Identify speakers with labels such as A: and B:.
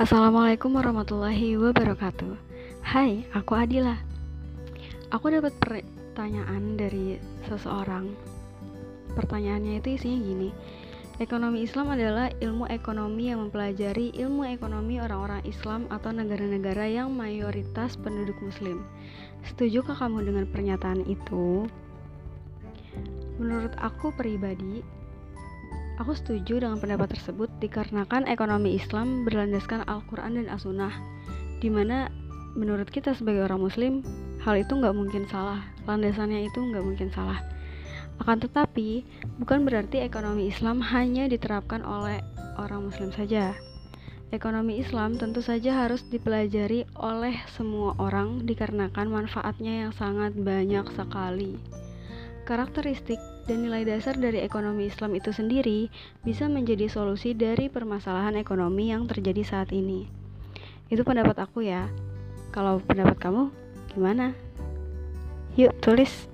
A: Assalamualaikum warahmatullahi wabarakatuh. Hai, aku Adila. Aku dapat pertanyaan dari seseorang. Pertanyaannya itu isinya gini. Ekonomi Islam adalah ilmu ekonomi yang mempelajari ilmu ekonomi orang-orang Islam atau negara-negara yang mayoritas penduduk muslim. Setujukah kamu dengan pernyataan itu? Menurut aku pribadi, Aku setuju dengan pendapat tersebut dikarenakan ekonomi Islam berlandaskan Al-Quran dan As-Sunnah Di mana menurut kita sebagai orang muslim hal itu nggak mungkin salah Landasannya itu nggak mungkin salah. Akan tetapi bukan berarti ekonomi Islam hanya diterapkan oleh orang muslim saja. Ekonomi Islam tentu saja harus dipelajari oleh semua orang dikarenakan manfaatnya yang sangat banyak sekali Karakteristik dan nilai dasar dari ekonomi Islam itu sendiri bisa menjadi solusi dari permasalahan ekonomi yang terjadi saat ini. Itu pendapat aku ya. Kalau pendapat kamu gimana? Yuk tulis.